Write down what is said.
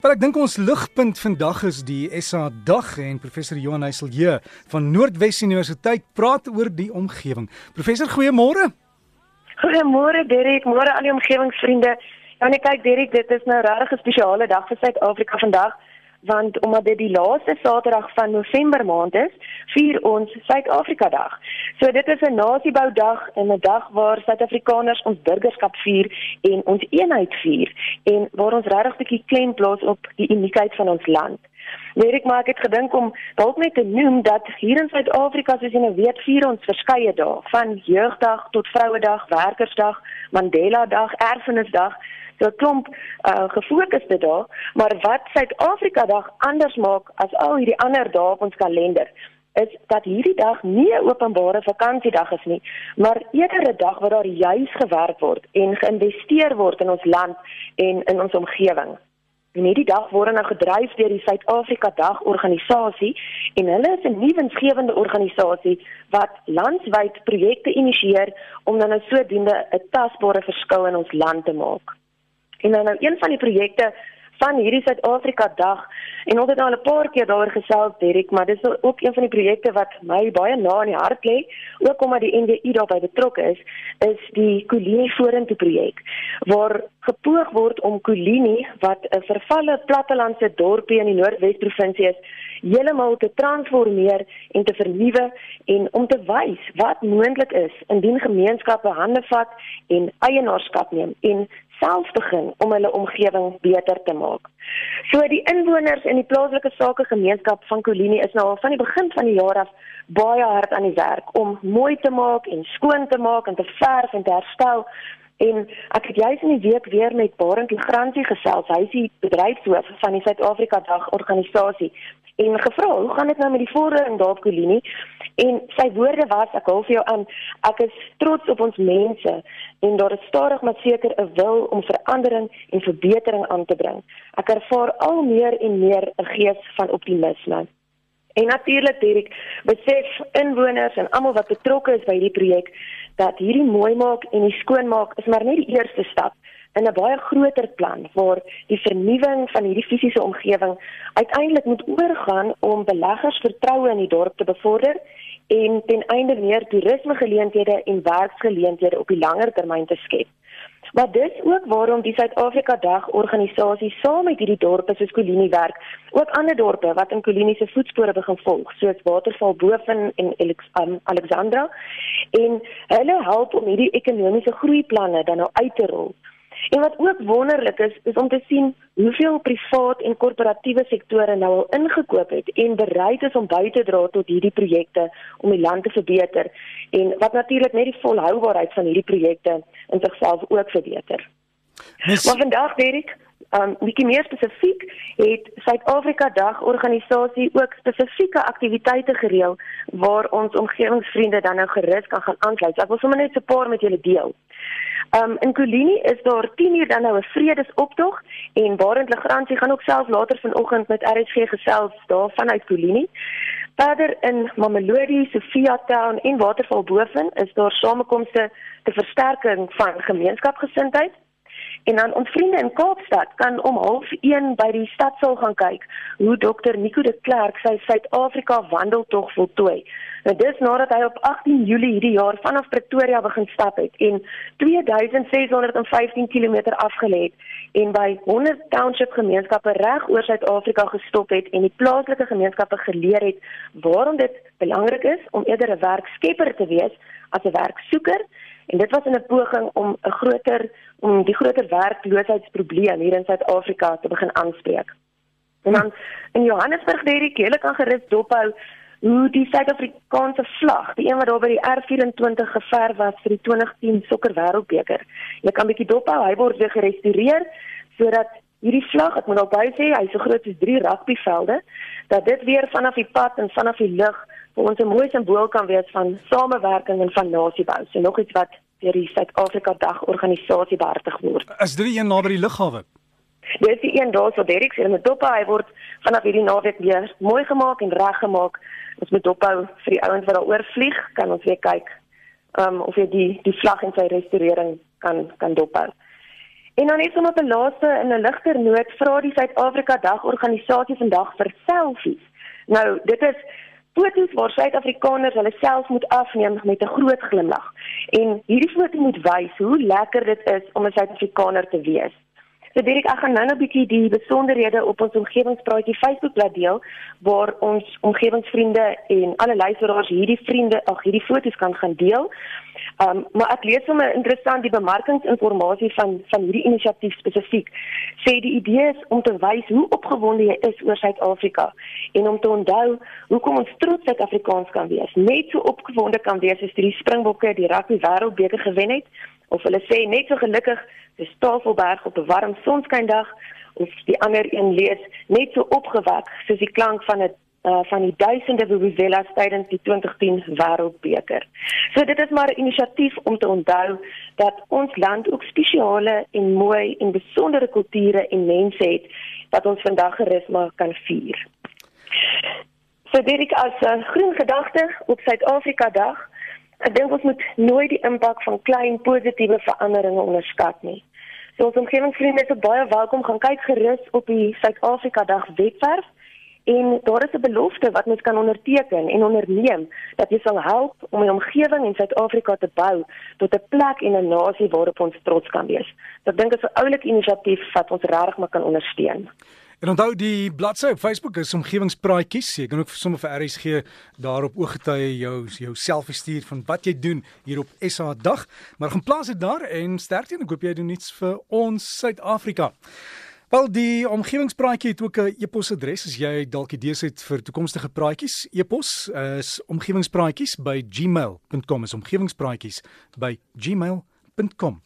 Maar ek dink ons ligpunt vandag is die SA dag en professor Johan Heiselje van Noordwes Universiteit praat oor die omgewing. Professor, goeiemôre. Goeiemôre Derek, môre al die omgewingsvriende. Ja, net kyk Derek, dit is nou regtig 'n spesiale dag vir Suid-Afrika vandag want omdat dit die laaste Saterdag van November maand is, vier ons Suid-Afrika Dag. So dit is 'n nasieboudag en 'n dag waar Suid-Afrikaners ons burgerskap vier en ons eenheid vier en waar ons regtig 'n bietjie klem plaas op die uniekheid van ons land. Weet ek maar ek het gedink om dalk net te noem dat hier in Suid-Afrika soos jy nou weet vier ons verskeie dae. Van jeugdag tot vrouedag, werkersdag, Mandela Dag, erfenisdag. So 'n klomp uh, gefokusde dae, maar wat Suid-Afrika dag anders maak as al hierdie ander dae op ons kalender is dat hierdie dag nie 'n openbare vakansiedag is nie, maar eerder 'n dag waar daar juis gewerk word en geïnvesteer word in ons land en in ons omgewing. En hierdie dag word nou gedryf deur die Suid-Afrika Dag organisasie en hulle is 'n nuwensgewende organisasie wat landwyd projekte initieer om dan nou sodoende 'n tasbare verskil in ons land te maak. En dan nou een van die projekte van hierdie Suid-Afrika Dag en ons het al 'n paar keer daaroor gesels Derek, maar dis ook een van die projekte wat my baie na in die hart lê, ook omdat die NWU daarbey betrokke is, is die Kolini Vorentoe projek waar gepoog word om Kolini wat 'n vervalle plattelandse dorpie in die Noordwes provinsie is, heeltemal te transformeer en te vernuwe en om te wys wat moontlik is indien gemeenskappe hande vat en eienaarskap neem en self begin om hulle omgewing beter te maak. So die inwoners in die plaaslike sakegemeenskap van Kolini is nou al van die begin van die jaar af baie hard aan die werk om mooi te maak en skoon te maak en te verf en te herstel. En ek het juis in die week weer met Barend Legrandsie gesels. Hy is die bedryfshoof van die Suid-Afrika Dag organisasie en gevra, "Hoe gaan dit nou met die vordering daar op Kolini?" En sy woorde was, ek hou vir jou aan, ek is trots op ons mense en daar is stadig maar seker 'n wil om verandering en verbetering aan te bring. Ek ervaar al meer en meer 'n gees van optimisme. En natuurlik Dirk, besef inwoners en almal wat betrokke is by hierdie projek dat hierdie mooi maak en die skoon maak is maar net die eerste stap in 'n baie groter plan waar die vernuwing van hierdie fisiese omgewing uiteindelik moet oorgaan om beleggers vertroue in die dorp te bevorder en ten einde meer toerismegeleenthede en werksgeleenthede op die langer termyn te skep. Maar dis ook waarom die Suid-Afrika Dag organisasie saam met hierdie dorpe soos Kolini werk, ook ander dorpe wat in Kolini se voetspore begin volg, soos Waterval Boven en um, Alexandra en hulle help om hierdie ekonomiese groeiplanne dan nou uit te rol. En wat ook wonderlik is, is om te sien hoeveel privaat en korporatiewe sektore nou al ingekoop het en bereid is om by te dra tot hierdie projekte om die land te verbeter en wat natuurlik net die volhoubaarheid van hierdie projekte in sigself ook verbeter. Mis... Maar vandag Derek, um bietjie meer spesifiek het Suid-Afrika Dag organisasie ook spesifieke aktiwiteite gereël waar ons omgewingsvriende dan nou gerus kan gaan aansluit. Ek wil sommer net 'n paar met julle deel. Um in Kolini is daar 10 uur dan nou 'n vredesoptog en Barend Legrandsie gaan ook self later vanoggend met RSG gesels daar vanuit Kolini. Verder in Mamelodi, Sofia Town en Waterval Boven is daar samekomste ter versterking van gemeenskapsgesindheid En dan ons vriende in Kaapstad kan om 0.30 by die stadsaal gaan kyk hoe Dr Nico de Klerk sy Suid-Afrika wandeltog voltooi. Nou dis nadat hy op 18 Julie hierdie jaar vanaf Pretoria begin stap het en 2615 km afgelê het en by 100 township gemeenskappe reg oor Suid-Afrika gestop het en die plaaslike gemeenskappe geleer het waarom dit belangrik is om eerder 'n werkskepper te wees as 'n werksoeker En dit was in 'n poging om 'n groter om die groter werkloosheidsprobleem hier in Suid-Afrika te begin aanspreek. En dan in Johannesburg het die hele kan gerus dophou hoe die Suid-Afrikaanse vlag, die een wat daar by die R24 geverf was vir die 2010 sokker wêreldbeker. Jy kan bietjie dophou, hy word weer gerestoreer sodat hierdie vlag, ek moet al baie sê, hy's so groot soos 3 rugbyvelde, dat dit weer vanaf die pad en vanaf die lug vir ons 'n mooi simbool kan wees van samewerking en van nasiebou. So nog iets wat deur die Suid-Afrika Dag organisasie behartig word. Is dit die een naby die lughawe? Dit is die een daar so Derek sê met dop hy word vanaf hierdie naweek weer mooi gemaak en reggemaak. Ons moet dophou vir die ouens wat daar oor vlieg, kan ons weer kyk um, of jy die die vlag en sy restaurering kan kan dophou. En dan net sommer op 'n laaste in 'n ligter noot vra die Suid-Afrika Dag organisasie vandag vir selfies. Nou, dit is foto's waar Suid-Afrikaners hulle self moet afneem met 'n groot glimlag. En hierdie foto moet wys hoe lekker dit is om 'n Suid-Afrikaner te wees. So Dirk, ek gaan nou nog 'n bietjie die besonderhede op ons omgewingspraatjie Facebookblad deel waar ons omgewingsvriende en alle luisteraars hierdie vriende, ag hierdie foto's kan gaan deel. Um, maar ek lees sommer interessant die bemarkingsinformasie van van hierdie inisiatief spesifiek. Sê die idee is om te wys hoe opgewonde jy is oor Suid-Afrika en om te onthou hoekom ons trots Suid-Afrikaans kan wees. Net so opgewonde kan wees as die Springbokke die rugby wêreldbeker gewen het of hulle sê net so gelukkig dis Tafelberg op 'n warm sonskyndag of die ander een lees net so opgewek soos die klank van 'n uh, van die duisende vuvuzelas tydens die 2010 wêreldbeker. So dit is maar 'n inisiatief om te onthou dat ons land ook spesiale en mooi en besondere kulture en mense het wat ons vandag gerus maar kan vier. So dit is as 'n groen gedagte op Suid-Afrika Dag Ek dink ons moet nooit die impak van klein positiewe veranderinge onderskat nie. So ons omgewingsvriende is baie welkom gaan kyk gerus op die Suid-Afrika Dag webwerf en daar is 'n belofte wat mens kan onderteken en onderneem dat jy sal help om die omgewing in Suid-Afrika te bou tot 'n plek en 'n nasie waarop ons trots kan wees. Ek dink dit is 'n oulike inisiatief wat ons regtig maar kan ondersteun. En onthou die bladsy op Facebook is omgewingspraatjies. Jy kan ook sommer vir RSG daarop ooggetuie jou jou selfie stuur van wat jy doen hier op SA dag. Maar gaan plaas dit daar en sterkte en ek hoop jy doen iets vir ons Suid-Afrika. Wel die omgewingspraatjie het ook 'n e-posadres as jy dalk idees het vir toekomstige praatjies. E-pos is omgewingspraatjies by gmail.com is omgewingspraatjies by gmail.com.